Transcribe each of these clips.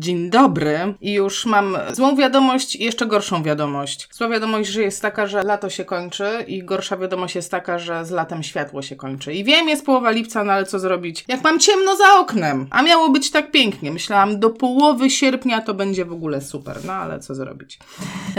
Jean Dobry. I już mam złą wiadomość i jeszcze gorszą wiadomość. Zła wiadomość, że jest taka, że lato się kończy i gorsza wiadomość jest taka, że z latem światło się kończy. I wiem, jest połowa lipca, no ale co zrobić? Jak mam ciemno za oknem, a miało być tak pięknie. Myślałam, do połowy sierpnia to będzie w ogóle super, no ale co zrobić?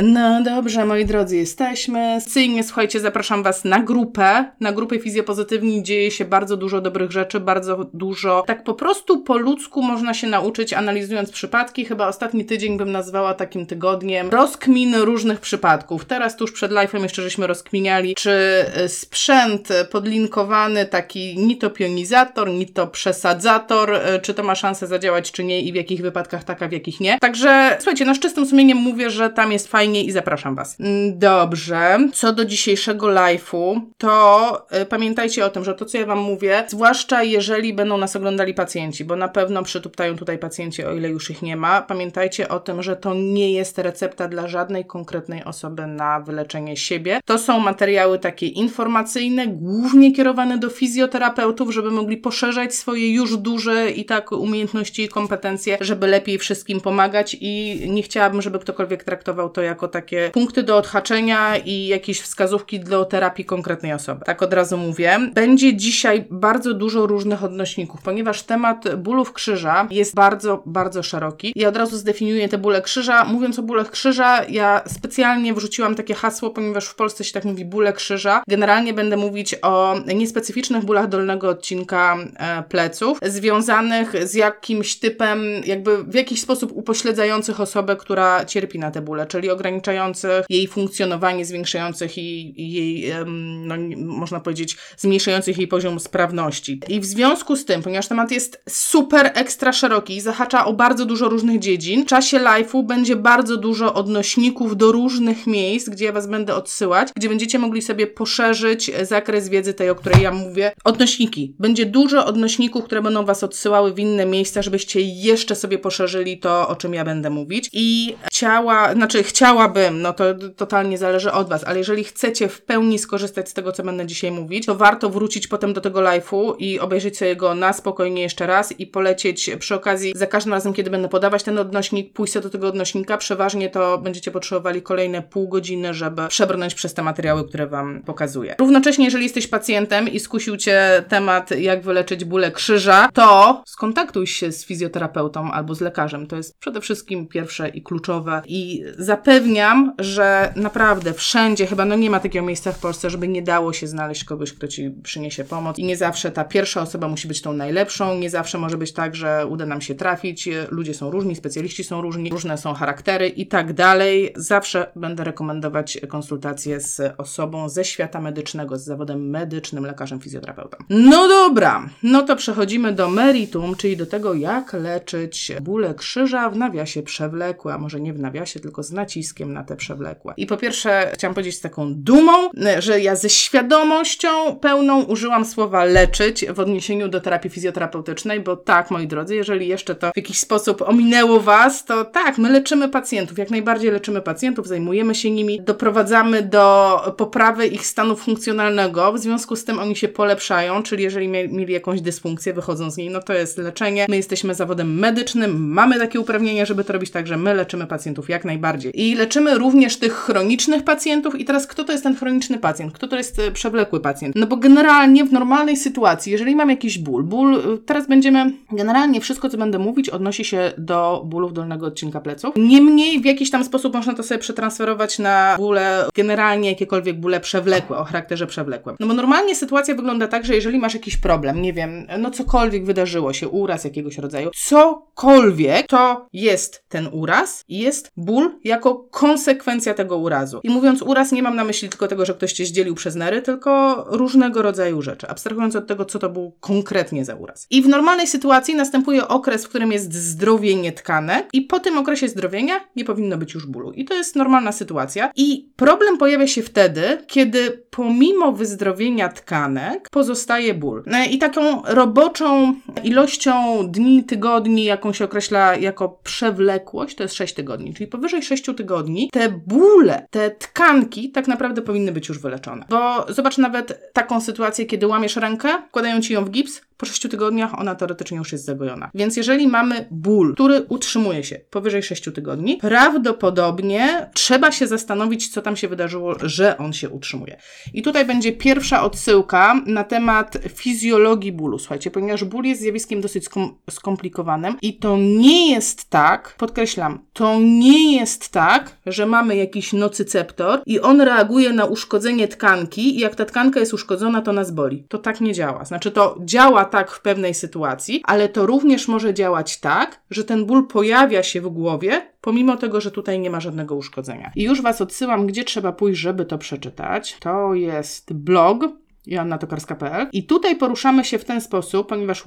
No dobrze, moi drodzy, jesteśmy. Cyjnie, słuchajcie, zapraszam Was na grupę. Na grupie Fizjopozytywni dzieje się bardzo dużo dobrych rzeczy, bardzo dużo, tak po prostu po ludzku można się nauczyć, analizując przypadki. Chyba ostatni tydzień bym nazwała takim tygodniem rozkmin różnych przypadków. Teraz tuż przed live'em jeszcze żeśmy rozkminiali, czy y, sprzęt podlinkowany, taki ni to pionizator, ni to przesadzator, y, czy to ma szansę zadziałać, czy nie i w jakich wypadkach tak, a w jakich nie. Także słuchajcie, no z czystym sumieniem mówię, że tam jest fajnie i zapraszam Was. Mm, Dobrze. Co do dzisiejszego live'u, to y, pamiętajcie o tym, że to, co ja Wam mówię, zwłaszcza jeżeli będą nas oglądali pacjenci, bo na pewno przytuptają tutaj pacjenci, o ile już ich nie ma. Pamiętajcie o tym, że to nie jest recepta dla żadnej konkretnej osoby na wyleczenie siebie. To są materiały takie informacyjne, głównie kierowane do fizjoterapeutów, żeby mogli poszerzać swoje już duże i tak umiejętności i kompetencje, żeby lepiej wszystkim pomagać i nie chciałabym, żeby ktokolwiek traktował to jako takie punkty do odhaczenia i jakieś wskazówki do terapii konkretnej osoby. Tak od razu mówię. Będzie dzisiaj bardzo dużo różnych odnośników, ponieważ temat bólów krzyża jest bardzo, bardzo szeroki. Ja od razu zdefiniuję te bóle krzyża. Mówiąc o bólach krzyża, ja specjalnie wrzuciłam takie hasło, ponieważ w Polsce się tak mówi bóle krzyża. Generalnie będę mówić o niespecyficznych bólach dolnego odcinka e, pleców, związanych z jakimś typem, jakby w jakiś sposób upośledzających osobę, która cierpi na te bóle, czyli ograniczających jej funkcjonowanie, zwiększających jej, jej no, można powiedzieć, zmniejszających jej poziom sprawności. I w związku z tym, ponieważ temat jest super ekstra szeroki i zahacza o bardzo dużo różnych dziedzin, w czasie live'u będzie bardzo dużo odnośników do różnych miejsc, gdzie ja Was będę odsyłać, gdzie będziecie mogli sobie poszerzyć zakres wiedzy tej, o której ja mówię. Odnośniki. Będzie dużo odnośników, które będą Was odsyłały w inne miejsca, żebyście jeszcze sobie poszerzyli to, o czym ja będę mówić. I chciała, znaczy chciałabym, no to totalnie zależy od Was, ale jeżeli chcecie w pełni skorzystać z tego, co będę dzisiaj mówić, to warto wrócić potem do tego live'u i obejrzeć sobie go na spokojnie jeszcze raz i polecieć przy okazji za każdym razem, kiedy będę podawać ten odnośnik, pójść sobie do tego odnośnika. Przeważnie to będziecie potrzebowali kolejne pół godziny, żeby przebrnąć przez te materiały, które Wam pokazuję. Równocześnie, jeżeli jesteś pacjentem i skusił Cię temat, jak wyleczyć bólę krzyża, to skontaktuj się z fizjoterapeutą albo z lekarzem. To jest przede wszystkim pierwsze i kluczowe. I zapewniam, że naprawdę wszędzie, chyba no nie ma takiego miejsca w Polsce, żeby nie dało się znaleźć kogoś, kto Ci przyniesie pomoc. I nie zawsze ta pierwsza osoba musi być tą najlepszą, nie zawsze może być tak, że uda nam się trafić. Ludzie są różni, specjaliści są różni, różne są charaktery i tak dalej. Zawsze będę rekomendować konsultację z osobą ze świata medycznego, z zawodem medycznym, lekarzem, fizjoterapeutą. No dobra, no to przechodzimy do meritum, czyli do tego, jak leczyć bóle krzyża w nawiasie przewlekłe, a może nie w nawiasie, tylko z naciskiem na te przewlekłe. I po pierwsze, chciałam powiedzieć z taką dumą, że ja ze świadomością pełną użyłam słowa leczyć w odniesieniu do terapii fizjoterapeutycznej, bo tak, moi drodzy, jeżeli jeszcze to w jakiś sposób ominęło Was, to tak, my leczymy pacjentów, jak najbardziej leczymy pacjentów, zajmujemy się nimi, doprowadzamy do poprawy ich stanu funkcjonalnego, w związku z tym oni się polepszają, czyli jeżeli mieli jakąś dysfunkcję, wychodzą z niej, no to jest leczenie. My jesteśmy zawodem medycznym, mamy takie uprawnienia, żeby to robić, także my leczymy pacjentów jak najbardziej. I leczymy również tych chronicznych pacjentów. I teraz, kto to jest ten chroniczny pacjent? Kto to jest e, przewlekły pacjent? No bo generalnie w normalnej sytuacji, jeżeli mam jakiś ból, ból, e, teraz będziemy, generalnie wszystko, co będę mówić, odnosi się do bólów dolnego odcinka pleców. Niemniej w jakiś tam sposób można to sobie przetransferować na bóle, generalnie jakiekolwiek bóle przewlekłe, o charakterze przewlekłym. No bo normalnie sytuacja wygląda tak, że jeżeli masz jakiś problem, nie wiem, no cokolwiek wydarzyło się, uraz jakiegoś rodzaju, cokolwiek, to jest ten uraz i jest ból jako konsekwencja tego urazu. I mówiąc uraz, nie mam na myśli tylko tego, że ktoś cię zdzielił przez nery, tylko różnego rodzaju rzeczy, abstrahując od tego, co to był konkretnie za uraz. I w normalnej sytuacji następuje okres, w którym jest zdrowienie tkanek i po tym okresie zdrowienia nie powinno być już bólu. I to jest normalna sytuacja. I problem pojawia się wtedy, kiedy pomimo wyzdrowienia tkanek pozostaje ból. E, I taką roboczą ilością dni, tygodni, jaką się określa jako przewlekłość, to jest 6 tygodni, czyli powyżej 6 tygodni, te bóle, te tkanki tak naprawdę powinny być już wyleczone. Bo zobacz nawet taką sytuację, kiedy łamiesz rękę, wkładają ci ją w gips, po 6 tygodniach ona teoretycznie już jest zagojona. Więc jeżeli mamy ból, który utrzymuje się powyżej 6 tygodni, prawdopodobnie trzeba się zastanowić, co tam się wydarzyło, że on się utrzymuje. I tutaj będzie pierwsza odsyłka na temat fizjologii bólu. Słuchajcie, ponieważ ból jest zjawiskiem dosyć skom skomplikowanym i to nie jest tak, podkreślam, to nie jest tak, że mamy jakiś nocyceptor i on reaguje na uszkodzenie tkanki i jak ta tkanka jest uszkodzona, to nas boli. To tak nie działa. Znaczy to działa tak w pewnej sytuacji, ale to również może działać tak, że ten ból pojawia się w głowie, pomimo tego, że tutaj nie ma żadnego uszkodzenia. I już Was odsyłam, gdzie trzeba pójść, żeby to przeczytać. To jest blog joannatokarska.pl i tutaj poruszamy się w ten sposób, ponieważ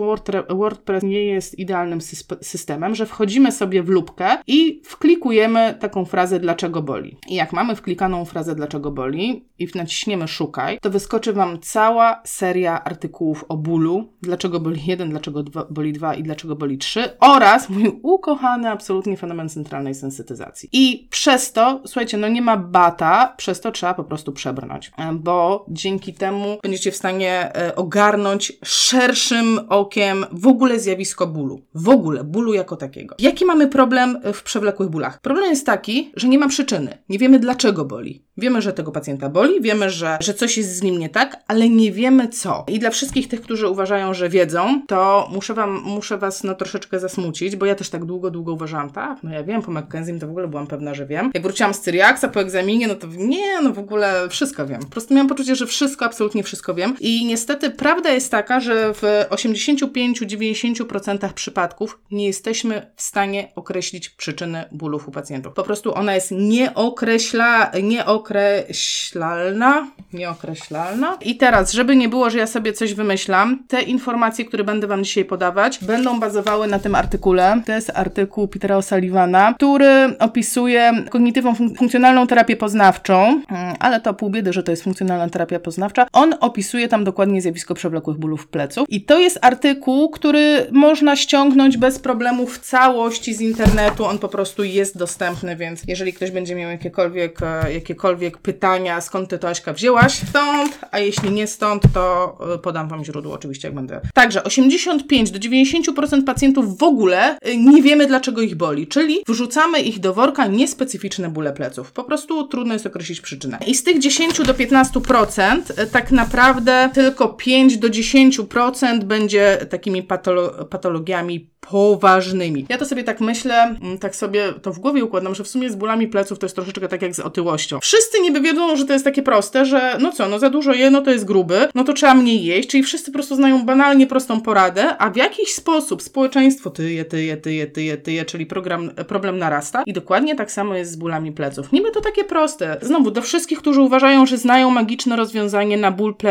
WordPress nie jest idealnym systemem, że wchodzimy sobie w lubkę i wklikujemy taką frazę dlaczego boli. I jak mamy wklikaną frazę dlaczego boli i naciśniemy szukaj, to wyskoczy Wam cała seria artykułów o bólu, dlaczego boli 1, dlaczego dwa, boli 2 i dlaczego boli 3 oraz mój ukochany absolutnie fenomen centralnej sensytyzacji. I przez to, słuchajcie, no nie ma bata, przez to trzeba po prostu przebrnąć, bo dzięki temu będziecie w stanie e, ogarnąć szerszym okiem w ogóle zjawisko bólu. W ogóle bólu jako takiego. Jaki mamy problem w przewlekłych bólach? Problem jest taki, że nie ma przyczyny. Nie wiemy dlaczego boli. Wiemy, że tego pacjenta boli, wiemy, że, że coś jest z nim nie tak, ale nie wiemy co. I dla wszystkich tych, którzy uważają, że wiedzą, to muszę wam, muszę was no troszeczkę zasmucić, bo ja też tak długo, długo uważałam, tak, no ja wiem, po McKenzie to w ogóle byłam pewna, że wiem. Jak wróciłam z Cyriaksa po egzaminie, no to nie, no w ogóle wszystko wiem. Po prostu miałam poczucie, że wszystko, absolutnie wszystko wiem. I niestety prawda jest taka, że w 85-90% przypadków nie jesteśmy w stanie określić przyczyny bólów u pacjentów. Po prostu ona jest nieokreśla, nieokreśla nieokreślalna, nieokreślalna. I teraz, żeby nie było, że ja sobie coś wymyślam, te informacje, które będę Wam dzisiaj podawać, będą bazowały na tym artykule. To jest artykuł Petera O'Sullivana, który opisuje kognitywną fun funkcjonalną terapię poznawczą, mm, ale to pół biedy, że to jest funkcjonalna terapia poznawcza. On opisuje tam dokładnie zjawisko przewlekłych bólów pleców. I to jest artykuł, który można ściągnąć bez problemu w całości z internetu. On po prostu jest dostępny, więc jeżeli ktoś będzie miał jakiekolwiek, e, jakiekolwiek pytania, skąd ty to Aśka wzięłaś? Stąd, a jeśli nie stąd, to y, podam Wam źródło oczywiście, jak będę. Także 85 do 90% pacjentów w ogóle y, nie wiemy, dlaczego ich boli, czyli wrzucamy ich do worka niespecyficzne bóle pleców. Po prostu trudno jest określić przyczynę. I z tych 10 do 15% y, tak naprawdę tylko 5 do 10% będzie takimi patolo patologiami poważnymi. Ja to sobie tak myślę, mm, tak sobie to w głowie układam, że w sumie z bólami pleców to jest troszeczkę tak jak z otyłością. Wszyscy niby wiedzą, że to jest takie proste, że no co, no za dużo je, no to jest gruby, no to trzeba mniej jeść, czyli wszyscy po prostu znają banalnie prostą poradę, a w jakiś sposób społeczeństwo tyje, tyje, tyje, tyje, tyje, czyli program, problem narasta i dokładnie tak samo jest z bólami pleców. Niby to takie proste. Znowu, do wszystkich, którzy uważają, że znają magiczne rozwiązanie na ból pleców,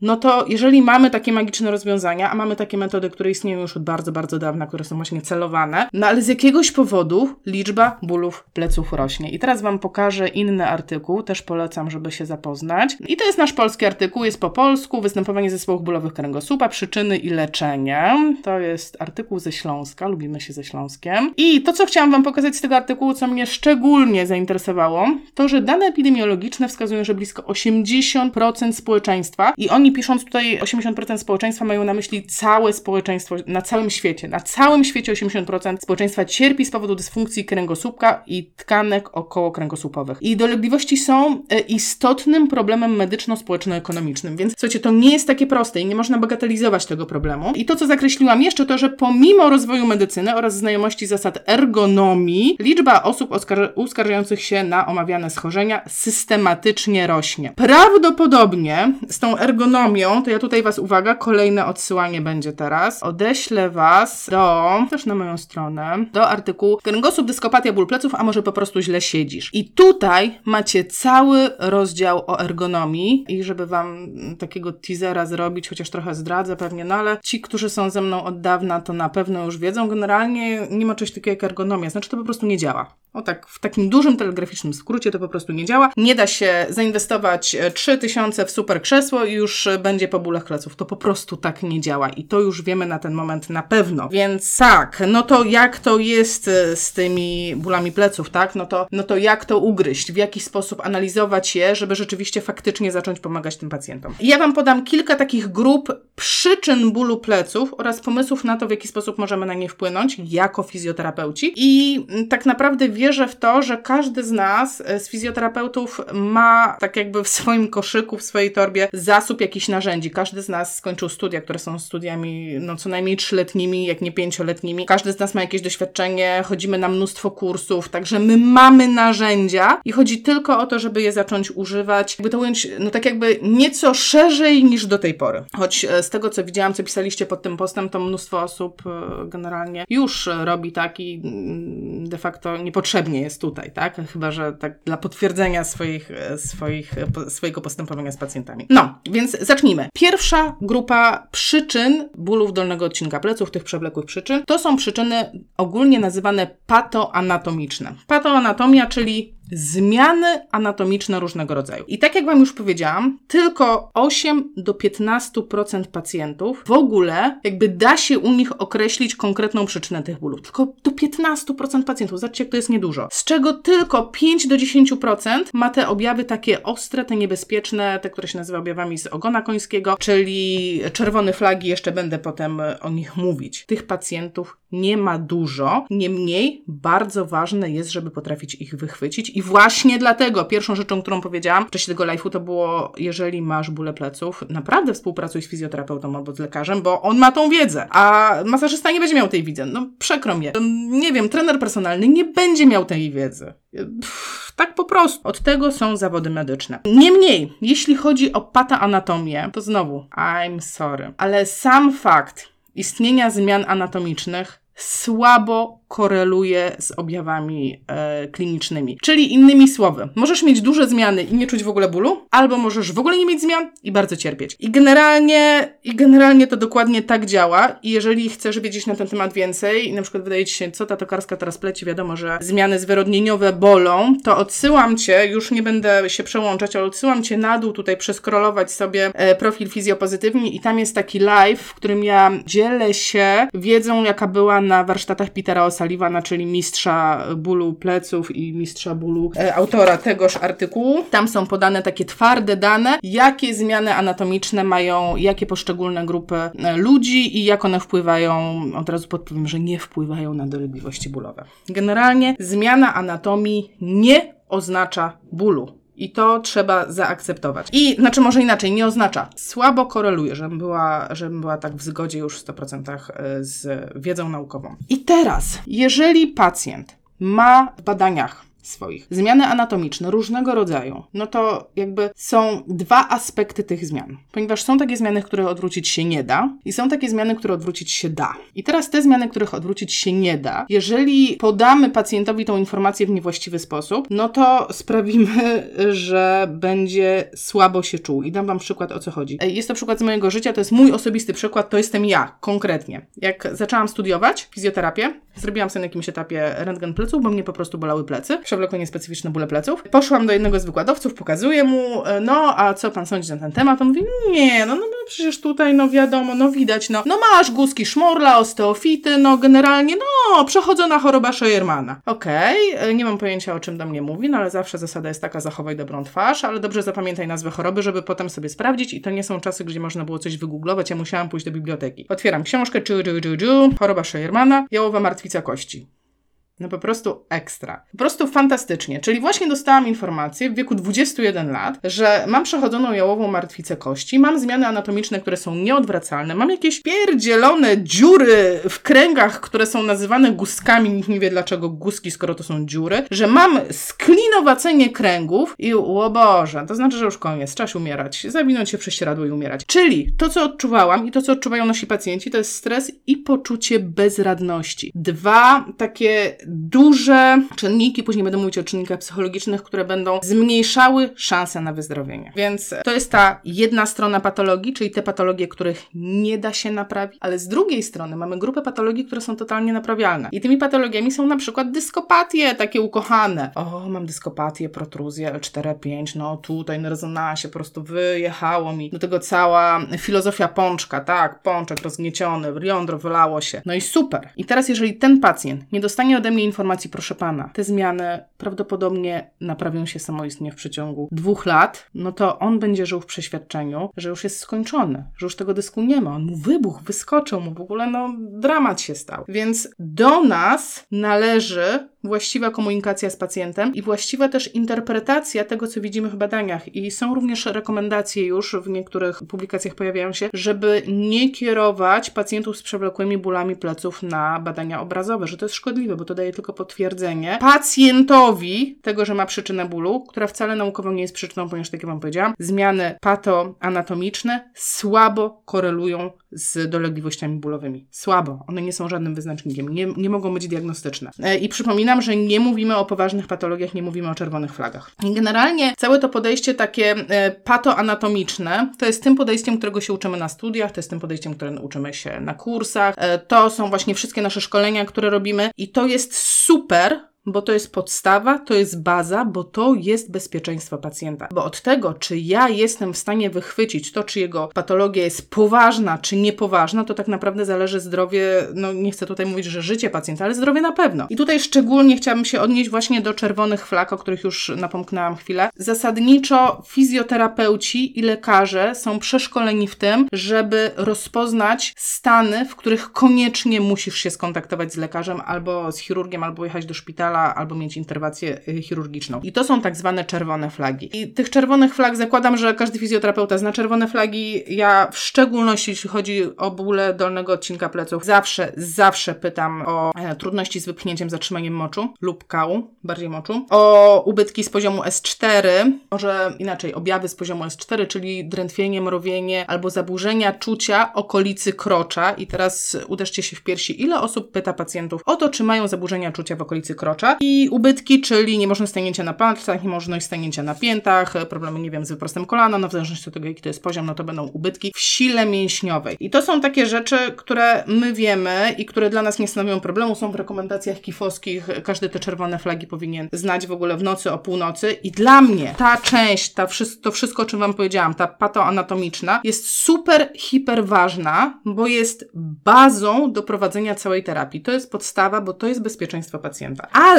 no to jeżeli mamy takie magiczne rozwiązania, a mamy takie metody, które istnieją już od bardzo, bardzo dawna, które są właśnie celowane, no ale z jakiegoś powodu liczba bólów pleców rośnie. I teraz Wam pokażę inny artykuł, też polecam, żeby się zapoznać. I to jest nasz polski artykuł, jest po polsku, występowanie zespołów bólowych kręgosłupa, przyczyny i leczenie. To jest artykuł ze Śląska, lubimy się ze Śląskiem. I to, co chciałam Wam pokazać z tego artykułu, co mnie szczególnie zainteresowało, to, że dane epidemiologiczne wskazują, że blisko 80% społeczeństwa, i oni pisząc tutaj 80% społeczeństwa, mają na myśli całe społeczeństwo na całym świecie. Na całym świecie 80% społeczeństwa cierpi z powodu dysfunkcji kręgosłupka i tkanek okołokręgosłupowych. I dolegliwości są e, istotnym problemem medyczno-społeczno-ekonomicznym, więc słuchajcie, to nie jest takie proste i nie można bagatelizować tego problemu. I to, co zakreśliłam jeszcze, to, że pomimo rozwoju medycyny oraz znajomości zasad ergonomii, liczba osób uskarżających się na omawiane schorzenia systematycznie rośnie. Prawdopodobnie z tą ergonomią, to ja tutaj Was, uwaga, kolejne odsyłanie będzie teraz. Odeślę Was do, też na moją stronę, do artykułu Kręgosłup, dyskopatia, ból pleców, a może po prostu źle siedzisz. I tutaj macie cały rozdział o ergonomii i żeby Wam takiego teasera zrobić, chociaż trochę zdradzę pewnie, no ale ci, którzy są ze mną od dawna, to na pewno już wiedzą. Generalnie nie ma czegoś takiego jak ergonomia, znaczy to po prostu nie działa. O tak, w takim dużym telegraficznym skrócie to po prostu nie działa. Nie da się zainwestować 3000 e, w super krzesło i już e, będzie po bólach pleców. To po prostu tak nie działa i to już wiemy na ten moment na pewno. Więc tak, no to jak to jest e, z tymi bólami pleców, tak? No to, no to jak to ugryźć, w jaki sposób analizować je, żeby rzeczywiście faktycznie zacząć pomagać tym pacjentom. Ja Wam podam kilka takich grup przyczyn bólu pleców oraz pomysłów na to, w jaki sposób możemy na nie wpłynąć jako fizjoterapeuci. I mm, tak naprawdę wierzę w to, że każdy z nas, e, z fizjoterapeutów, ma tak jakby w swoim koszyku, w swojej torbie zasób jakichś narzędzi. Każdy z nas skończył studia, które są studiami no co najmniej trzyletnimi, jak nie pięcioletnimi. Każdy z nas ma jakieś doświadczenie, chodzimy na mnóstwo kursów, także my mamy narzędzia i chodzi tylko o to, żeby je zacząć używać, jakby to ująć, no tak jakby nieco szerzej niż do tej pory. Choć e, z tego, co widziałam, co pisaliście pod tym postem, to mnóstwo osób e, generalnie już robi tak i mm, de facto niepotrzebnie jest tutaj, tak? Chyba, że tak dla potwierdzenia swoich, e, swoich, swojego postępowania z pacjentami. No, więc zacznijmy. Pierwsza grupa przyczyn bólów dolnego odcinka pleców, tych przewlekłych przyczyn, to są przyczyny ogólnie nazywane patoanatomiczne. Patoanatomia, czyli zmiany anatomiczne różnego rodzaju. I tak jak Wam już powiedziałam, tylko 8 do 15% pacjentów w ogóle jakby da się u nich określić konkretną przyczynę tych bólów. Tylko do 15% pacjentów, zobaczcie jak to jest niedużo. Z czego tylko 5 do 10% ma te objawy takie ostre, te niebezpieczne, te, które się nazywa objawami z ogona końskiego, czyli czerwone flagi, jeszcze będę potem o nich mówić. Tych pacjentów nie ma dużo, niemniej bardzo ważne jest, żeby potrafić ich wychwycić i właśnie dlatego pierwszą rzeczą, którą powiedziałam w czasie tego live'u to było, jeżeli masz bóle pleców, naprawdę współpracuj z fizjoterapeutą albo z lekarzem, bo on ma tą wiedzę, a masażysta nie będzie miał tej wiedzy. No przekro mnie. Nie wiem, trener personalny nie będzie miał tej wiedzy. Pff, tak po prostu. Od tego są zawody medyczne. Niemniej, jeśli chodzi o pataanatomię, to znowu, I'm sorry, ale sam fakt istnienia zmian anatomicznych słabo koreluje z objawami e, klinicznymi. Czyli innymi słowy, możesz mieć duże zmiany i nie czuć w ogóle bólu, albo możesz w ogóle nie mieć zmian i bardzo cierpieć. I generalnie, i generalnie to dokładnie tak działa. I jeżeli chcesz wiedzieć na ten temat więcej i na przykład wydaje Ci się, co ta tokarska teraz pleci, wiadomo, że zmiany zwyrodnieniowe bolą, to odsyłam Cię, już nie będę się przełączać, ale odsyłam Cię na dół tutaj przeskrolować sobie e, profil fizjopozytywni i tam jest taki live, w którym ja dzielę się wiedzą, jaka była na warsztatach Petera Osa Sullivana, czyli mistrza bólu pleców i mistrza bólu e, autora tegoż artykułu. Tam są podane takie twarde dane, jakie zmiany anatomiczne mają, jakie poszczególne grupy e, ludzi i jak one wpływają, od razu podpowiem, że nie wpływają na dolegliwości bólowe. Generalnie zmiana anatomii nie oznacza bólu. I to trzeba zaakceptować. I znaczy może inaczej, nie oznacza. Słabo koreluje, żebym była, żebym była tak w zgodzie już w 100% z wiedzą naukową. I teraz, jeżeli pacjent ma w badaniach swoich. Zmiany anatomiczne różnego rodzaju, no to jakby są dwa aspekty tych zmian. Ponieważ są takie zmiany, które odwrócić się nie da i są takie zmiany, które odwrócić się da. I teraz te zmiany, których odwrócić się nie da, jeżeli podamy pacjentowi tą informację w niewłaściwy sposób, no to sprawimy, że będzie słabo się czuł. I dam Wam przykład, o co chodzi. Jest to przykład z mojego życia, to jest mój osobisty przykład, to jestem ja, konkretnie. Jak zaczęłam studiować fizjoterapię, zrobiłam sobie na jakimś etapie rentgen pleców, bo mnie po prostu bolały plecy, przewlekłe niespecyficzne bóle pleców. Poszłam do jednego z wykładowców, pokazuję mu, no a co Pan sądzi na ten temat? On mówi, nie, no, no, no przecież tutaj, no wiadomo, no widać, no, no masz guzki szmorla, osteofity, no generalnie, no przechodzona choroba Scheuermana. Okej, okay, nie mam pojęcia o czym do mnie mówi, no ale zawsze zasada jest taka, zachowaj dobrą twarz, ale dobrze zapamiętaj nazwę choroby, żeby potem sobie sprawdzić i to nie są czasy, gdzie można było coś wygooglować, ja musiałam pójść do biblioteki. Otwieram książkę, czu, czu, czu, choroba Scheuermana, jałowa martwica kości. No po prostu ekstra. Po prostu fantastycznie. Czyli właśnie dostałam informację w wieku 21 lat, że mam przechodzoną jałową martwicę kości, mam zmiany anatomiczne, które są nieodwracalne, mam jakieś pierdzielone dziury w kręgach, które są nazywane guzkami, nikt nie wie dlaczego guzki, skoro to są dziury, że mam sklinowacenie kręgów i o Boże, to znaczy, że już koniec, czas umierać, zawinąć się prześcieradło i umierać. Czyli to, co odczuwałam i to, co odczuwają nasi pacjenci, to jest stres i poczucie bezradności. Dwa takie duże czynniki, później będę mówić o czynnikach psychologicznych, które będą zmniejszały szanse na wyzdrowienie. Więc to jest ta jedna strona patologii, czyli te patologie, których nie da się naprawić, ale z drugiej strony mamy grupę patologii, które są totalnie naprawialne. I tymi patologiami są na przykład dyskopatie, takie ukochane. O, mam dyskopatię, protruzję L4-5, no tutaj na rezonansie po prostu wyjechało mi. Do tego cała filozofia pączka, tak, pączek rozgnieciony, jądro wylało się. No i super. I teraz jeżeli ten pacjent nie dostanie ode mnie informacji, proszę pana, te zmiany prawdopodobnie naprawią się samoistnie w przeciągu dwóch lat, no to on będzie żył w przeświadczeniu, że już jest skończony, że już tego dysku nie ma. On mu wybuch, wyskoczył mu, w ogóle no dramat się stał. Więc do nas należy właściwa komunikacja z pacjentem i właściwa też interpretacja tego, co widzimy w badaniach. I są również rekomendacje już w niektórych publikacjach pojawiają się, żeby nie kierować pacjentów z przewlekłymi bólami pleców na badania obrazowe, że to jest szkodliwe, bo to daje tylko potwierdzenie pacjentowi tego, że ma przyczynę bólu, która wcale naukowo nie jest przyczyną, ponieważ, tak jak Wam powiedziałam, zmiany patoanatomiczne słabo korelują z dolegliwościami bólowymi. Słabo. One nie są żadnym wyznacznikiem. Nie, nie mogą być diagnostyczne. E, I przypominam, że nie mówimy o poważnych patologiach, nie mówimy o czerwonych flagach. I generalnie całe to podejście takie e, patoanatomiczne to jest tym podejściem, którego się uczymy na studiach, to jest tym podejściem, które uczymy się na kursach. E, to są właśnie wszystkie nasze szkolenia, które robimy i to jest super, bo to jest podstawa, to jest baza, bo to jest bezpieczeństwo pacjenta. Bo od tego, czy ja jestem w stanie wychwycić to, czy jego patologia jest poważna, czy niepoważna, to tak naprawdę zależy zdrowie, no nie chcę tutaj mówić, że życie pacjenta, ale zdrowie na pewno. I tutaj szczególnie chciałabym się odnieść właśnie do czerwonych flag, o których już napomknęłam chwilę. Zasadniczo fizjoterapeuci i lekarze są przeszkoleni w tym, żeby rozpoznać stany, w których koniecznie musisz się skontaktować z lekarzem albo z chirurgiem, albo jechać do szpitala, szpitala albo mieć interwencję y, chirurgiczną. I to są tak zwane czerwone flagi. I tych czerwonych flag zakładam, że każdy fizjoterapeuta zna czerwone flagi. Ja w szczególności, jeśli chodzi o bóle dolnego odcinka pleców, zawsze, zawsze pytam o e, trudności z wypchnięciem, zatrzymaniem moczu lub kału, bardziej moczu, o ubytki z poziomu S4, może inaczej, objawy z poziomu S4, czyli drętwienie, mrowienie albo zaburzenia czucia okolicy krocza. I teraz uderzcie się w piersi, ile osób pyta pacjentów o to, czy mają zaburzenia czucia w okolicy krocza i ubytki, czyli niemożność stanięcia na palcach, niemożność stanięcia na piętach, problemy, nie wiem, z wyprostem kolana, no w zależności od tego, jaki to jest poziom, no to będą ubytki w sile mięśniowej. I to są takie rzeczy, które my wiemy i które dla nas nie stanowią problemu, są w rekomendacjach kifowskich, każdy te czerwone flagi powinien znać w ogóle w nocy o północy i dla mnie ta część, ta, to wszystko, o czym Wam powiedziałam, ta patoanatomiczna jest super, hiper ważna, bo jest bazą do prowadzenia całej terapii. To jest podstawa, bo to jest bezpieczeństwo pacjenta. Ale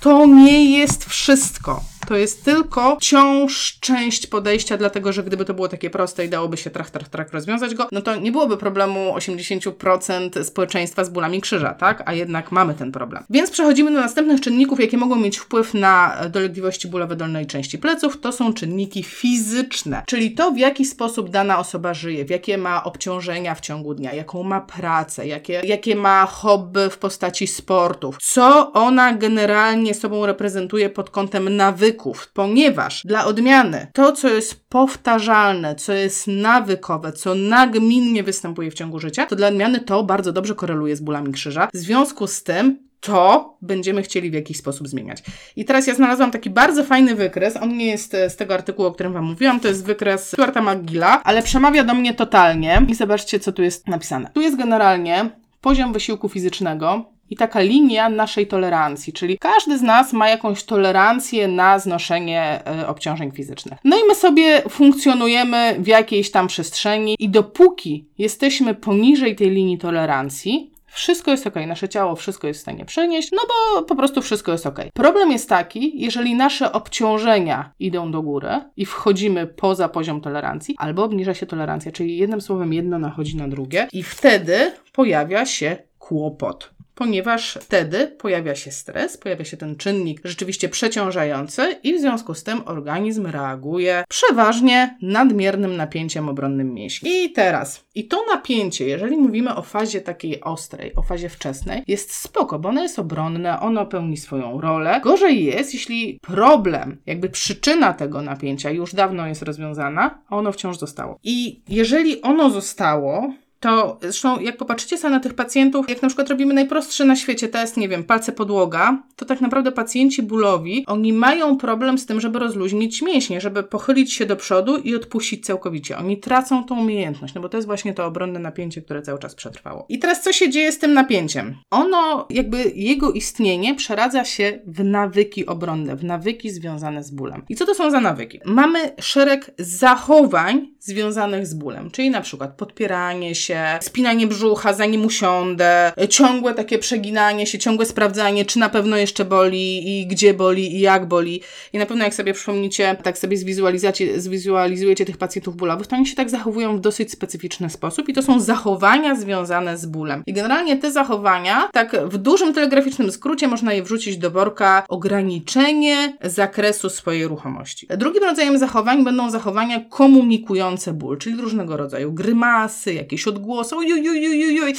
to nie jest wszystko. To jest tylko wciąż część podejścia, dlatego że gdyby to było takie proste i dałoby się trach, trach, trach rozwiązać go, no to nie byłoby problemu 80% społeczeństwa z bólami krzyża, tak? A jednak mamy ten problem. Więc przechodzimy do następnych czynników, jakie mogą mieć wpływ na dolegliwości bólowe dolnej części pleców. To są czynniki fizyczne, czyli to, w jaki sposób dana osoba żyje, w jakie ma obciążenia w ciągu dnia, jaką ma pracę, jakie, jakie ma hobby w postaci sportów, co ona generalnie sobą reprezentuje pod kątem nawyków, ponieważ dla odmiany to, co jest powtarzalne, co jest nawykowe, co nagminnie występuje w ciągu życia, to dla odmiany to bardzo dobrze koreluje z bólami krzyża. W związku z tym to będziemy chcieli w jakiś sposób zmieniać. I teraz ja znalazłam taki bardzo fajny wykres. On nie jest z tego artykułu, o którym Wam mówiłam. To jest wykres Stuarta McGilla, ale przemawia do mnie totalnie. I zobaczcie, co tu jest napisane. Tu jest generalnie poziom wysiłku fizycznego, i taka linia naszej tolerancji, czyli każdy z nas ma jakąś tolerancję na znoszenie e, obciążeń fizycznych. No i my sobie funkcjonujemy w jakiejś tam przestrzeni i dopóki jesteśmy poniżej tej linii tolerancji, wszystko jest ok, nasze ciało wszystko jest w stanie przenieść, no bo po prostu wszystko jest ok. Problem jest taki, jeżeli nasze obciążenia idą do góry i wchodzimy poza poziom tolerancji, albo obniża się tolerancja, czyli jednym słowem jedno nachodzi na drugie i wtedy pojawia się kłopot ponieważ wtedy pojawia się stres, pojawia się ten czynnik rzeczywiście przeciążający i w związku z tym organizm reaguje przeważnie nadmiernym napięciem obronnym mięśni. I teraz, i to napięcie, jeżeli mówimy o fazie takiej ostrej, o fazie wczesnej, jest spoko, bo ono jest obronne, ono pełni swoją rolę. Gorzej jest, jeśli problem, jakby przyczyna tego napięcia już dawno jest rozwiązana, a ono wciąż zostało. I jeżeli ono zostało, to zresztą jak popatrzycie sobie na tych pacjentów, jak na przykład robimy najprostszy na świecie test, nie wiem, palce podłoga, to tak naprawdę pacjenci bólowi, oni mają problem z tym, żeby rozluźnić mięśnie, żeby pochylić się do przodu i odpuścić całkowicie. Oni tracą tą umiejętność, no bo to jest właśnie to obronne napięcie, które cały czas przetrwało. I teraz co się dzieje z tym napięciem? Ono, jakby jego istnienie przeradza się w nawyki obronne, w nawyki związane z bólem. I co to są za nawyki? Mamy szereg zachowań związanych z bólem, czyli na przykład podpieranie się, się, spinanie brzucha, zanim usiądę, ciągłe takie przeginanie się, ciągłe sprawdzanie, czy na pewno jeszcze boli i gdzie boli i jak boli. I na pewno jak sobie przypomnicie, tak sobie zwizualizujecie tych pacjentów bólowych, to oni się tak zachowują w dosyć specyficzny sposób i to są zachowania związane z bólem. I generalnie te zachowania, tak w dużym telegraficznym skrócie można je wrzucić do worka ograniczenie zakresu swojej ruchomości. Drugim rodzajem zachowań będą zachowania komunikujące ból, czyli różnego rodzaju grymasy, jakieś odgłosy, głosu. Oj, oj, oj, oj, oj.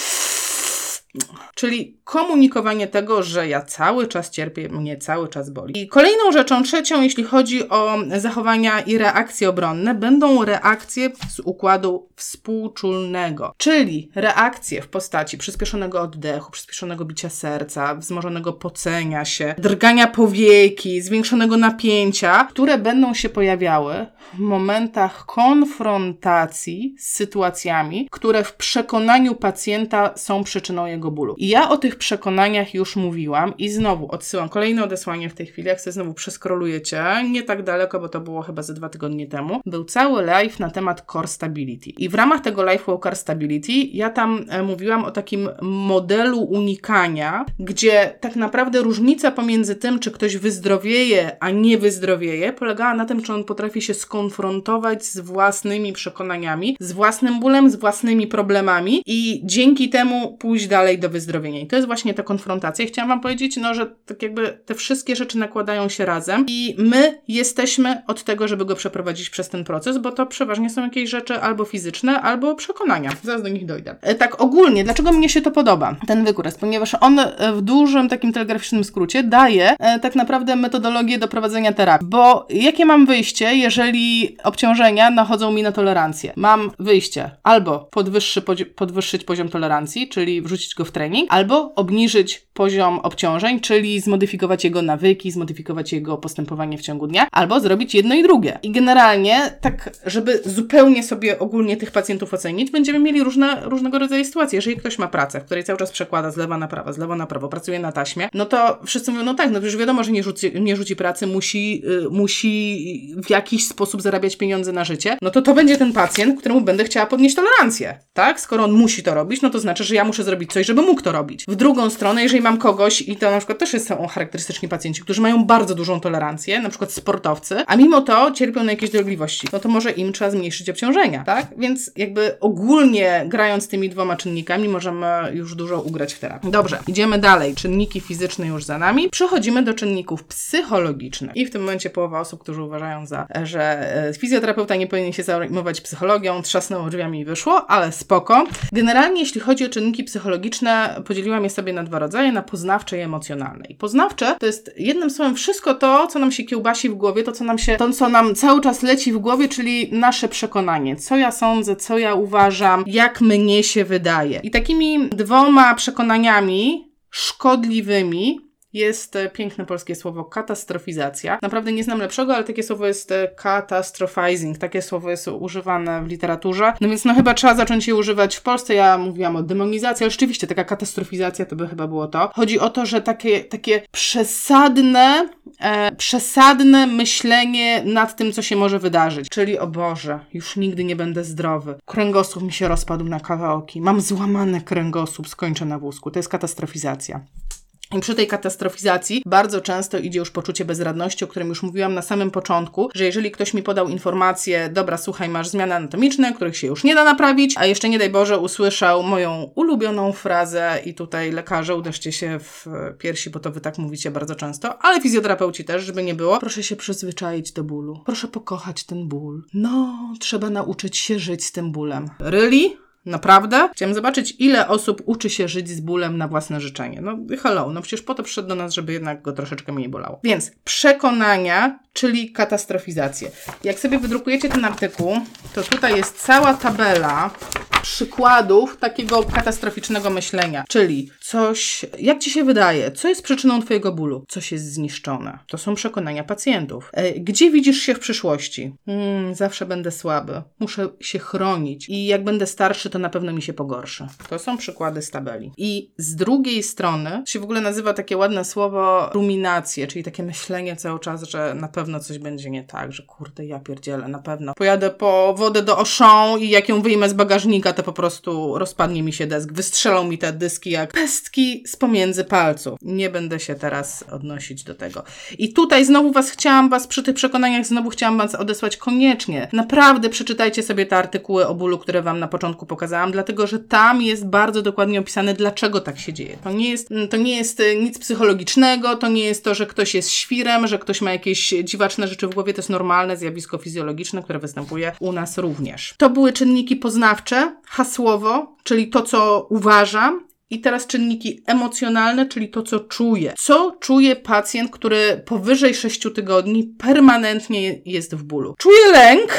Czyli komunikowanie tego, że ja cały czas cierpię, mnie cały czas boli. I kolejną rzeczą, trzecią, jeśli chodzi o zachowania i reakcje obronne, będą reakcje z układu współczulnego, czyli reakcje w postaci przyspieszonego oddechu, przyspieszonego bicia serca, wzmożonego pocenia się, drgania powieki, zwiększonego napięcia, które będą się pojawiały w momentach konfrontacji z sytuacjami, które w przekonaniu pacjenta są przyczyną jego bólu. I ja o tych przekonaniach już mówiłam i znowu odsyłam kolejne odesłanie w tej chwili, jak sobie znowu przeskrolujecie, nie tak daleko, bo to było chyba ze dwa tygodnie temu, był cały live na temat core stability. I w ramach tego live o core stability ja tam e, mówiłam o takim modelu unikania, gdzie tak naprawdę różnica pomiędzy tym, czy ktoś wyzdrowieje, a nie wyzdrowieje, polegała na tym, czy on potrafi się skonfrontować z własnymi przekonaniami, z własnym bólem, z własnymi problemami i dzięki temu pójść dalej do wyzdrowienia. I to jest właśnie ta konfrontacja. I chciałam Wam powiedzieć, no, że tak jakby te wszystkie rzeczy nakładają się razem i my jesteśmy od tego, żeby go przeprowadzić przez ten proces, bo to przeważnie są jakieś rzeczy albo fizyczne, albo przekonania. Zaraz do nich dojdę. E, tak ogólnie, dlaczego mnie się to podoba, ten wykres? Ponieważ on e, w dużym takim telegraficznym skrócie daje e, tak naprawdę metodologię do prowadzenia terapii. Bo jakie mam wyjście, jeżeli obciążenia nachodzą mi na tolerancję? Mam wyjście albo podwyższy, podwyższyć poziom tolerancji, czyli wrzucić go w trening, albo obniżyć poziom obciążeń, czyli zmodyfikować jego nawyki, zmodyfikować jego postępowanie w ciągu dnia, albo zrobić jedno i drugie. I generalnie, tak, żeby zupełnie sobie ogólnie tych pacjentów ocenić, będziemy mieli różne, różnego rodzaju sytuacje. Jeżeli ktoś ma pracę, w której cały czas przekłada z lewa na prawo, z lewa na prawo, pracuje na taśmie, no to wszyscy mówią, no tak, no już wiadomo, że nie rzuci, nie rzuci pracy, musi, yy, musi w jakiś sposób zarabiać pieniądze na życie, no to to będzie ten pacjent, któremu będę chciała podnieść tolerancję, tak? Skoro on musi to robić, no to znaczy, że ja muszę zrobić coś, żeby żeby mógł to robić. W drugą stronę, jeżeli mam kogoś, i to na przykład też są charakterystyczni pacjenci, którzy mają bardzo dużą tolerancję, na przykład sportowcy, a mimo to cierpią na jakieś dolegliwości, no to może im trzeba zmniejszyć obciążenia, tak? Więc jakby ogólnie grając tymi dwoma czynnikami możemy już dużo ugrać w terapii. Dobrze, idziemy dalej. Czynniki fizyczne już za nami. Przechodzimy do czynników psychologicznych. I w tym momencie połowa osób, którzy uważają za, że e, fizjoterapeuta nie powinien się zajmować psychologią, trzasnęło drzwiami i wyszło, ale spoko. Generalnie jeśli chodzi o czynniki psychologiczne, podzieliłam je sobie na dwa rodzaje, na poznawcze i emocjonalne. I poznawcze to jest jednym słowem wszystko to, co nam się kiełbasi w głowie, to co nam się, to co nam cały czas leci w głowie, czyli nasze przekonanie. Co ja sądzę, co ja uważam, jak mnie się wydaje. I takimi dwoma przekonaniami szkodliwymi jest e, piękne polskie słowo katastrofizacja. Naprawdę nie znam lepszego, ale takie słowo jest catastrophizing. Takie słowo jest używane w literaturze. No więc no chyba trzeba zacząć je używać w Polsce. Ja mówiłam o demonizacji, ale rzeczywiście taka katastrofizacja to by chyba było to. Chodzi o to, że takie, takie przesadne, e, przesadne myślenie nad tym, co się może wydarzyć. Czyli o Boże, już nigdy nie będę zdrowy. Kręgosłup mi się rozpadł na kawałki. Mam złamany kręgosłup, skończę na wózku. To jest katastrofizacja. I przy tej katastrofizacji bardzo często idzie już poczucie bezradności, o którym już mówiłam na samym początku, że jeżeli ktoś mi podał informację, dobra, słuchaj, masz zmiany anatomiczne, których się już nie da naprawić, a jeszcze nie daj Boże usłyszał moją ulubioną frazę i tutaj lekarze uderzcie się w piersi, bo to wy tak mówicie bardzo często, ale fizjoterapeuci też, żeby nie było. Proszę się przyzwyczaić do bólu. Proszę pokochać ten ból. No, trzeba nauczyć się żyć z tym bólem. Really? Naprawdę? Chciałem zobaczyć, ile osób uczy się żyć z bólem na własne życzenie. No hello, no przecież po to przyszedł do nas, żeby jednak go troszeczkę mniej bolało. Więc przekonania, czyli katastrofizację. Jak sobie wydrukujecie ten artykuł, to tutaj jest cała tabela przykładów takiego katastroficznego myślenia. Czyli coś, jak ci się wydaje, co jest przyczyną twojego bólu? Coś jest zniszczone. To są przekonania pacjentów. E, gdzie widzisz się w przyszłości? Hmm, zawsze będę słaby. Muszę się chronić. I jak będę starszy, to na pewno mi się pogorszy. To są przykłady z tabeli. I z drugiej strony się w ogóle nazywa takie ładne słowo ruminacje, czyli takie myślenie cały czas, że na pewno coś będzie nie tak, że kurde, ja pierdzielę, na pewno. Pojadę po wodę do Auchan i jak ją wyjmę z bagażnika, to po prostu rozpadnie mi się desk, wystrzelą mi te dyski jak pestki z pomiędzy palców. Nie będę się teraz odnosić do tego. I tutaj znowu was chciałam, was przy tych przekonaniach znowu chciałam was odesłać koniecznie. Naprawdę przeczytajcie sobie te artykuły o bólu, które wam na początku pokazałam, dlatego że tam jest bardzo dokładnie opisane, dlaczego tak się dzieje. To nie jest, to nie jest nic psychologicznego, to nie jest to, że ktoś jest świrem, że ktoś ma jakieś dziwaczne rzeczy w głowie, to jest normalne zjawisko fizjologiczne, które występuje u nas również. To były czynniki poznawcze, hasłowo, czyli to, co uważam, i teraz czynniki emocjonalne, czyli to, co czuje. Co czuje pacjent, który powyżej 6 tygodni permanentnie jest w bólu? Czuje lęk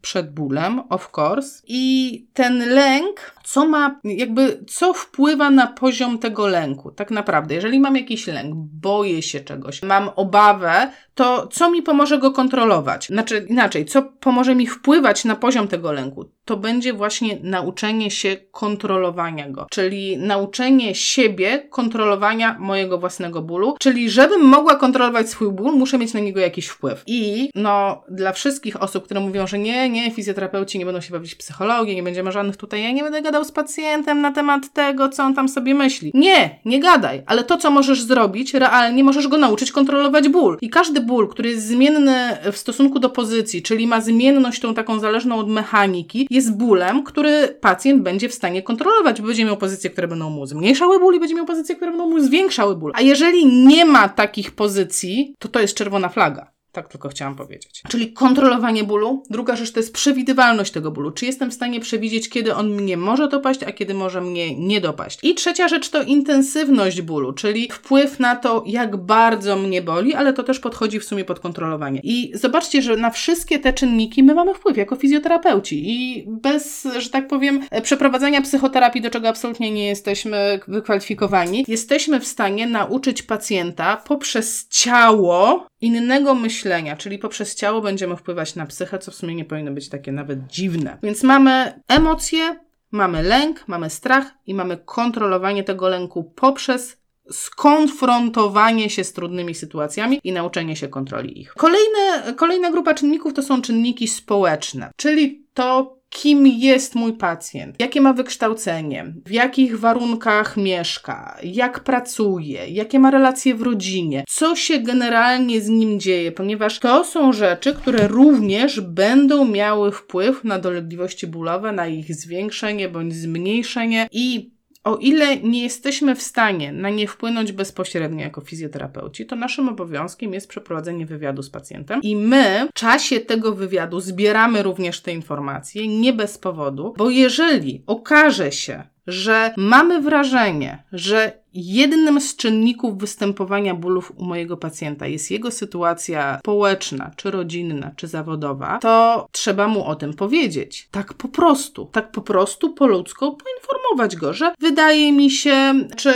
przed bólem, of course, i ten lęk co ma, jakby, co wpływa na poziom tego lęku, tak naprawdę. Jeżeli mam jakiś lęk, boję się czegoś, mam obawę, to co mi pomoże go kontrolować? Znaczy, inaczej, co pomoże mi wpływać na poziom tego lęku? To będzie właśnie nauczenie się kontrolowania go, czyli nauczenie siebie kontrolowania mojego własnego bólu, czyli żebym mogła kontrolować swój ból, muszę mieć na niego jakiś wpływ. I no, dla wszystkich osób, które mówią, że nie, nie, fizjoterapeuci nie będą się bawić w psychologię, nie będziemy żadnych tutaj, ja nie będę gadał z pacjentem na temat tego, co on tam sobie myśli. Nie, nie gadaj, ale to, co możesz zrobić, realnie możesz go nauczyć kontrolować ból. I każdy ból, który jest zmienny w stosunku do pozycji, czyli ma zmienność tą taką zależną od mechaniki, jest bólem, który pacjent będzie w stanie kontrolować, bo będzie miał pozycje, które będą mu zmniejszały ból i będzie miał pozycje, które będą mu zwiększały ból. A jeżeli nie ma takich pozycji, to to jest czerwona flaga. Tak tylko chciałam powiedzieć. Czyli kontrolowanie bólu. Druga rzecz to jest przewidywalność tego bólu. Czy jestem w stanie przewidzieć, kiedy on mnie może dopaść, a kiedy może mnie nie dopaść. I trzecia rzecz to intensywność bólu, czyli wpływ na to, jak bardzo mnie boli, ale to też podchodzi w sumie pod kontrolowanie. I zobaczcie, że na wszystkie te czynniki my mamy wpływ jako fizjoterapeuci i bez, że tak powiem, przeprowadzania psychoterapii, do czego absolutnie nie jesteśmy wykwalifikowani, jesteśmy w stanie nauczyć pacjenta poprzez ciało innego myślenia, czyli poprzez ciało będziemy wpływać na psychę, co w sumie nie powinno być takie nawet dziwne. Więc mamy emocje, mamy lęk, mamy strach i mamy kontrolowanie tego lęku poprzez skonfrontowanie się z trudnymi sytuacjami i nauczenie się kontroli ich. Kolejne, kolejna grupa czynników to są czynniki społeczne, czyli to, kim jest mój pacjent, jakie ma wykształcenie, w jakich warunkach mieszka, jak pracuje, jakie ma relacje w rodzinie, co się generalnie z nim dzieje, ponieważ to są rzeczy, które również będą miały wpływ na dolegliwości bólowe, na ich zwiększenie bądź zmniejszenie i o ile nie jesteśmy w stanie na nie wpłynąć bezpośrednio jako fizjoterapeuci, to naszym obowiązkiem jest przeprowadzenie wywiadu z pacjentem i my w czasie tego wywiadu zbieramy również te informacje, nie bez powodu, bo jeżeli okaże się, że mamy wrażenie, że jednym z czynników występowania bólów u mojego pacjenta jest jego sytuacja społeczna, czy rodzinna, czy zawodowa, to trzeba mu o tym powiedzieć. Tak po prostu. Tak po prostu po ludzku poinformować go, że wydaje mi się, czy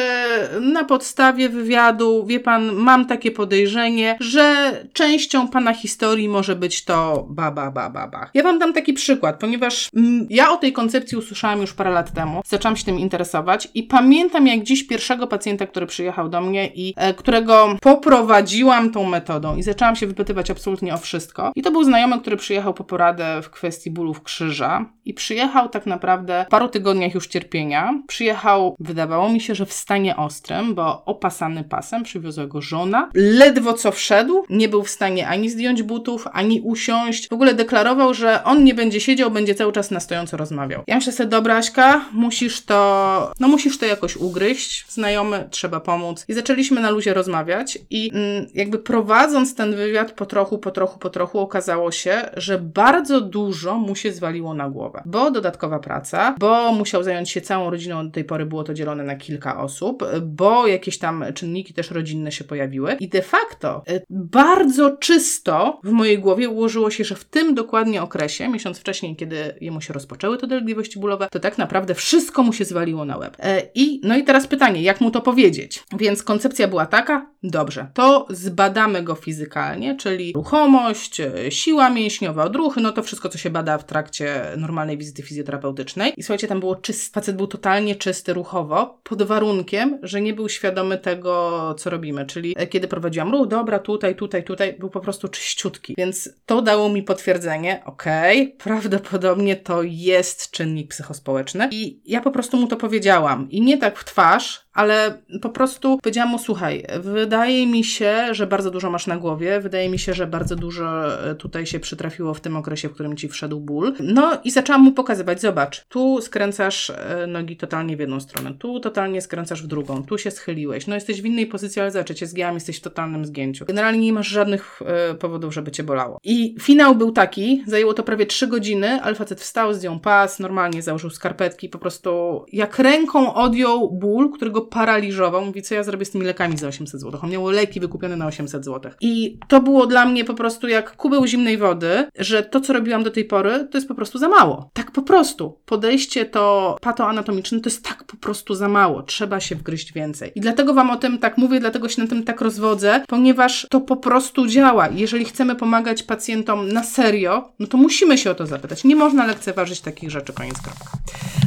na podstawie wywiadu, wie pan, mam takie podejrzenie, że częścią pana historii może być to ba, ba, ba, ba, ba. Ja wam dam taki przykład, ponieważ mm, ja o tej koncepcji usłyszałam już parę lat temu, zaczęłam się tym interesować i pamiętam jak dziś pierwszego pacjenta, który przyjechał do mnie i e, którego poprowadziłam tą metodą i zaczęłam się wypytywać absolutnie o wszystko. I to był znajomy, który przyjechał po poradę w kwestii bólów krzyża i przyjechał tak naprawdę w paru tygodniach już cierpienia. Przyjechał, wydawało mi się, że w stanie ostrym, bo opasany pasem, przywiozła go żona. Ledwo co wszedł, nie był w stanie ani zdjąć butów, ani usiąść. W ogóle deklarował, że on nie będzie siedział, będzie cały czas na stojąco rozmawiał. Ja myślę sobie, dobra Aśka, musisz to, no musisz to jakoś ugryźć. Znajomy znajomy, trzeba pomóc. I zaczęliśmy na luzie rozmawiać i mm, jakby prowadząc ten wywiad po trochu, po trochu, po trochu okazało się, że bardzo dużo mu się zwaliło na głowę. Bo dodatkowa praca, bo musiał zająć się całą rodziną, do tej pory było to dzielone na kilka osób, bo jakieś tam czynniki też rodzinne się pojawiły i de facto y, bardzo czysto w mojej głowie ułożyło się, że w tym dokładnie okresie, miesiąc wcześniej, kiedy jemu się rozpoczęły te dolegliwości bólowe, to tak naprawdę wszystko mu się zwaliło na łeb. E, I no i teraz pytanie, jak mu to powiedzieć. Więc koncepcja była taka, dobrze, to zbadamy go fizykalnie, czyli ruchomość, e, siła mięśniowa, odruchy, no to wszystko, co się bada w trakcie normalnej wizyty fizjoterapeutycznej. I słuchajcie, tam było czysty, facet był totalnie czysty ruchowo, pod warunkiem, że nie był świadomy tego, co robimy, czyli e, kiedy prowadziłam ruch, dobra, tutaj, tutaj, tutaj, był po prostu czyściutki. Więc to dało mi potwierdzenie, okej, okay, prawdopodobnie to jest czynnik psychospołeczny i ja po prostu mu to powiedziałam. I nie tak w twarz, ale po prostu powiedziałam mu, słuchaj, wydaje mi się, że bardzo dużo masz na głowie, wydaje mi się, że bardzo dużo e, tutaj się przytrafiło w tym okresie, w którym ci wszedł ból. No i zaczęłam mu pokazywać, zobacz, tu skręcasz e, nogi totalnie w jedną stronę, tu totalnie skręcasz w drugą, tu się schyliłeś, no jesteś w innej pozycji, ale zobacz, cię jesteś w totalnym zgięciu. Generalnie nie masz żadnych e, powodów, żeby cię bolało. I finał był taki, zajęło to prawie trzy godziny, ale facet wstał, zdjął pas, normalnie założył skarpetki, po prostu jak ręką odjął ból, którego paraliżował. Mówi, co ja zrobię z tymi lekami za 800 zł. On miał leki wykupione na 800 zł. I to było dla mnie po prostu jak kubeł zimnej wody, że to, co robiłam do tej pory, to jest po prostu za mało. Tak po prostu. Podejście to patoanatomiczne to jest tak po prostu za mało. Trzeba się wgryźć więcej. I dlatego Wam o tym tak mówię, dlatego się na tym tak rozwodzę, ponieważ to po prostu działa. Jeżeli chcemy pomagać pacjentom na serio, no to musimy się o to zapytać. Nie można lekceważyć takich rzeczy, koniec kropka.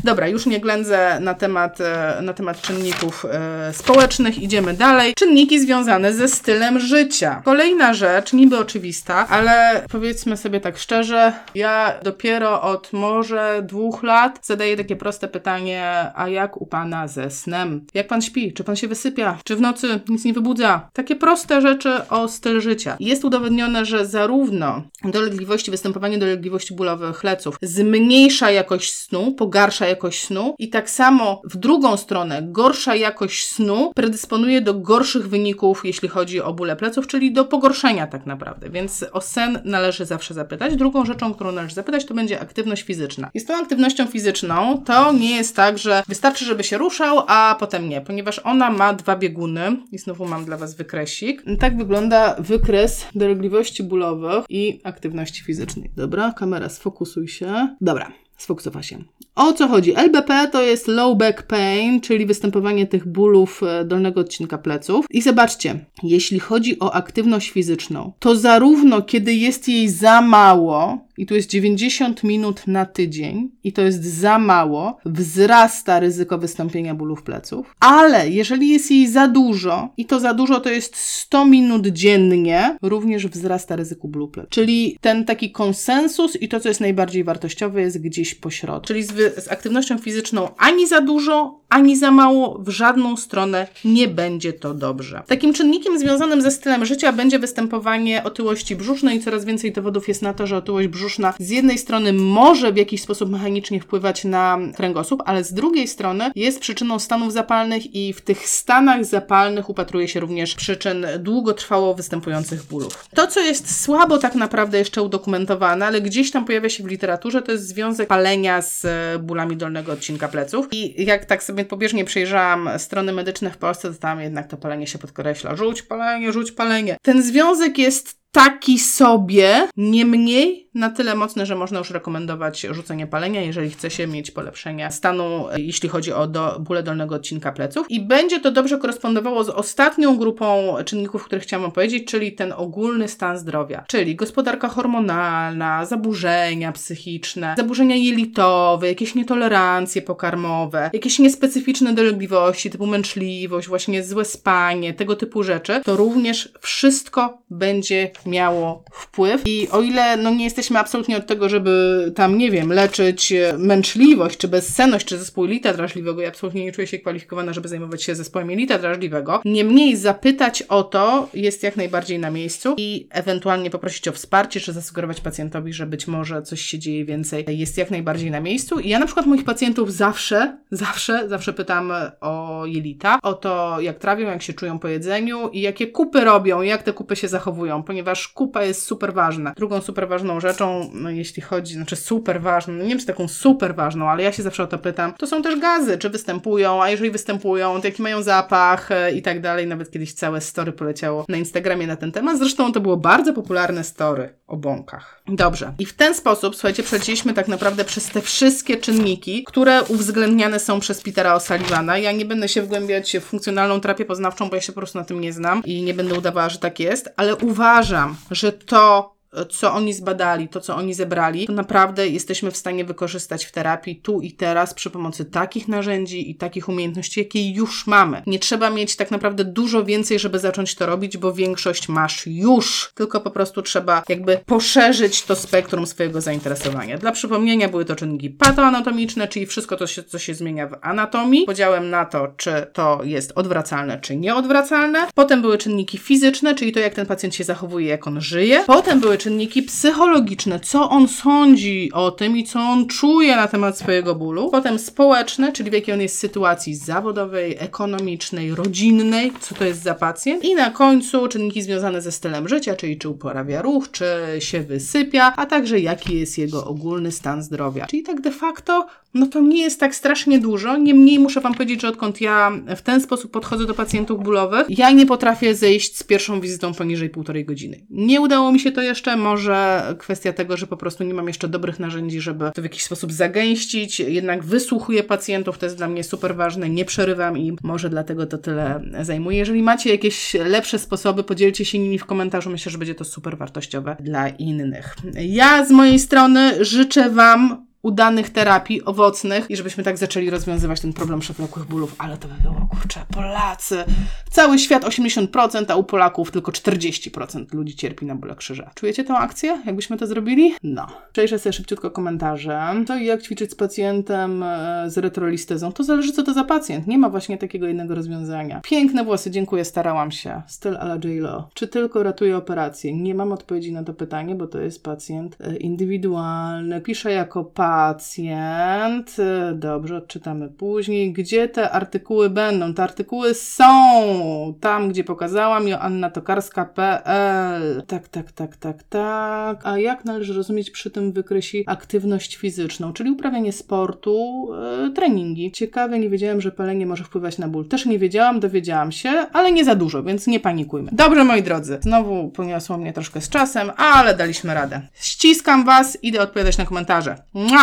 Dobra, już nie ględzę na temat, e, na temat czynników e, społecznych. Idziemy dalej. Czynniki związane ze stylem życia. Kolejna rzecz, niby oczywista, ale powiedzmy sobie tak szczerze, ja dopiero od może dwóch lat zadaję takie proste pytanie, a jak u Pana ze snem? Jak Pan śpi? Czy Pan się wysypia? Czy w nocy nic nie wybudza? Takie proste rzeczy o styl życia. Jest udowodnione, że zarówno dolegliwości, występowanie dolegliwości bólowych leców zmniejsza jakość snu, pogarsza jakość snu i tak samo w drugą stronę gorsza jakość snu predysponuje do gorszych wyników, jeśli chodzi o bóle pleców, czyli do pogorszenia tak naprawdę. Więc o sen należy zawsze zapytać. Drugą rzeczą, którą należy zapytać, to będzie aktywność fizyczna. I z tą aktywnością fizyczną to nie jest tak, że wystarczy, żeby się ruszał, a potem nie, ponieważ ona ma dwa bieguny i znowu mam dla Was wykresik. Tak wygląda wykres dolegliwości bólowych i aktywności fizycznej. Dobra, kamera, sfokusuj się. Dobra, sfokusowała się. O co chodzi? LBP to jest low back pain, czyli występowanie tych bólów e, dolnego odcinka pleców. I zobaczcie, jeśli chodzi o aktywność fizyczną, to zarówno kiedy jest jej za mało, i tu jest 90 minut na tydzień i to jest za mało, wzrasta ryzyko wystąpienia bólów pleców, ale jeżeli jest jej za dużo i to za dużo to jest 100 minut dziennie, również wzrasta ryzyko bólu pleców. Czyli ten taki konsensus i to, co jest najbardziej wartościowe, jest gdzieś po środku. Czyli z, z aktywnością fizyczną ani za dużo, ani za mało, w żadną stronę nie będzie to dobrze. Takim czynnikiem związanym ze stylem życia będzie występowanie otyłości brzusznej. Coraz więcej dowodów jest na to, że otyłość brzuszna z jednej strony może w jakiś sposób mechanicznie wpływać na kręgosłup, ale z drugiej strony jest przyczyną stanów zapalnych i w tych stanach zapalnych upatruje się również przyczyn długotrwało występujących bólów. To, co jest słabo tak naprawdę jeszcze udokumentowane, ale gdzieś tam pojawia się w literaturze, to jest związek palenia z bólami dolnego odcinka pleców. I jak tak sobie pobieżnie przejrzałam strony medyczne w Polsce, to tam jednak to palenie się podkreśla. Rzuć palenie, rzuć palenie. Ten związek jest taki sobie, niemniej na tyle mocny, że można już rekomendować rzucenie palenia, jeżeli chce się mieć polepszenie stanu, jeśli chodzi o do, bóle dolnego odcinka pleców. I będzie to dobrze korespondowało z ostatnią grupą czynników, o których chciałam powiedzieć, czyli ten ogólny stan zdrowia, czyli gospodarka hormonalna, zaburzenia psychiczne, zaburzenia jelitowe, jakieś nietolerancje pokarmowe, jakieś niespecyficzne dolegliwości typu męczliwość, właśnie złe spanie, tego typu rzeczy, to również wszystko będzie miało wpływ. I o ile no nie jesteśmy absolutnie od tego, żeby tam, nie wiem, leczyć męczliwość, czy bezsenność, czy zespół jelita drażliwego, ja absolutnie nie czuję się kwalifikowana, żeby zajmować się zespołem jelita drażliwego. Niemniej zapytać o to jest jak najbardziej na miejscu i ewentualnie poprosić o wsparcie, czy zasugerować pacjentowi, że być może coś się dzieje więcej, jest jak najbardziej na miejscu. I ja na przykład moich pacjentów zawsze, zawsze, zawsze pytam o jelita, o to, jak trawią, jak się czują po jedzeniu i jakie kupy robią, jak te kupy się zachowują, ponieważ ponieważ kupa jest super ważna. Drugą super ważną rzeczą, no jeśli chodzi, znaczy super ważną, no nie wiem czy taką super ważną, ale ja się zawsze o to pytam, to są też gazy, czy występują, a jeżeli występują, to jaki mają zapach e, i tak dalej. Nawet kiedyś całe story poleciało na Instagramie na ten temat. Zresztą to było bardzo popularne story o bąkach. Dobrze. I w ten sposób, słuchajcie, przeleciliśmy tak naprawdę przez te wszystkie czynniki, które uwzględniane są przez Petera O'Sullivana. Ja nie będę się wgłębiać w funkcjonalną terapię poznawczą, bo ja się po prostu na tym nie znam i nie będę udawała, że tak jest, ale uważam, że to co oni zbadali, to co oni zebrali, to naprawdę jesteśmy w stanie wykorzystać w terapii tu i teraz przy pomocy takich narzędzi i takich umiejętności, jakie już mamy. Nie trzeba mieć tak naprawdę dużo więcej, żeby zacząć to robić, bo większość masz już, tylko po prostu trzeba jakby poszerzyć to spektrum swojego zainteresowania. Dla przypomnienia były to czynniki patoanatomiczne, czyli wszystko to, się, co się zmienia w anatomii, podziałem na to, czy to jest odwracalne, czy nieodwracalne. Potem były czynniki fizyczne, czyli to, jak ten pacjent się zachowuje, jak on żyje. Potem były czynniki psychologiczne, co on sądzi o tym i co on czuje na temat swojego bólu. Potem społeczne, czyli w jakiej on jest sytuacji zawodowej, ekonomicznej, rodzinnej, co to jest za pacjent. I na końcu czynniki związane ze stylem życia, czyli czy uprawia ruch, czy się wysypia, a także jaki jest jego ogólny stan zdrowia. Czyli tak de facto, no to nie jest tak strasznie dużo. Niemniej muszę Wam powiedzieć, że odkąd ja w ten sposób podchodzę do pacjentów bólowych, ja nie potrafię zejść z pierwszą wizytą poniżej półtorej godziny. Nie udało mi się to jeszcze, może kwestia tego, że po prostu nie mam jeszcze dobrych narzędzi, żeby to w jakiś sposób zagęścić. Jednak wysłuchuję pacjentów, to jest dla mnie super ważne, nie przerywam i może dlatego to tyle zajmuje. Jeżeli macie jakieś lepsze sposoby, podzielcie się nimi w komentarzu. Myślę, że będzie to super wartościowe dla innych. Ja z mojej strony życzę Wam udanych terapii, owocnych i żebyśmy tak zaczęli rozwiązywać ten problem przewlekłych bólów. Ale to by było, kurczę, Polacy. Cały świat 80%, a u Polaków tylko 40% ludzi cierpi na bóle krzyża. Czujecie tę akcję? Jakbyśmy to zrobili? No. Przejrzę sobie szybciutko komentarze. To jak ćwiczyć z pacjentem e, z retrolistezą? To zależy, co to za pacjent. Nie ma właśnie takiego jednego rozwiązania. Piękne włosy, dziękuję, starałam się. Styl ala J-Lo. Czy tylko ratuje operację? Nie mam odpowiedzi na to pytanie, bo to jest pacjent e, indywidualny. Piszę jako pa pacjent. Dobrze, odczytamy później. Gdzie te artykuły będą? Te artykuły są tam, gdzie pokazałam. Joanna Tokarska.pl Tak, tak, tak, tak, tak. A jak należy rozumieć przy tym wykreśli aktywność fizyczną, czyli uprawianie sportu, yy, treningi. Ciekawe, nie wiedziałam, że palenie może wpływać na ból. Też nie wiedziałam, dowiedziałam się, ale nie za dużo, więc nie panikujmy. Dobrze, moi drodzy. Znowu poniosło mnie troszkę z czasem, ale daliśmy radę. Ściskam Was, idę odpowiadać na komentarze. Mua!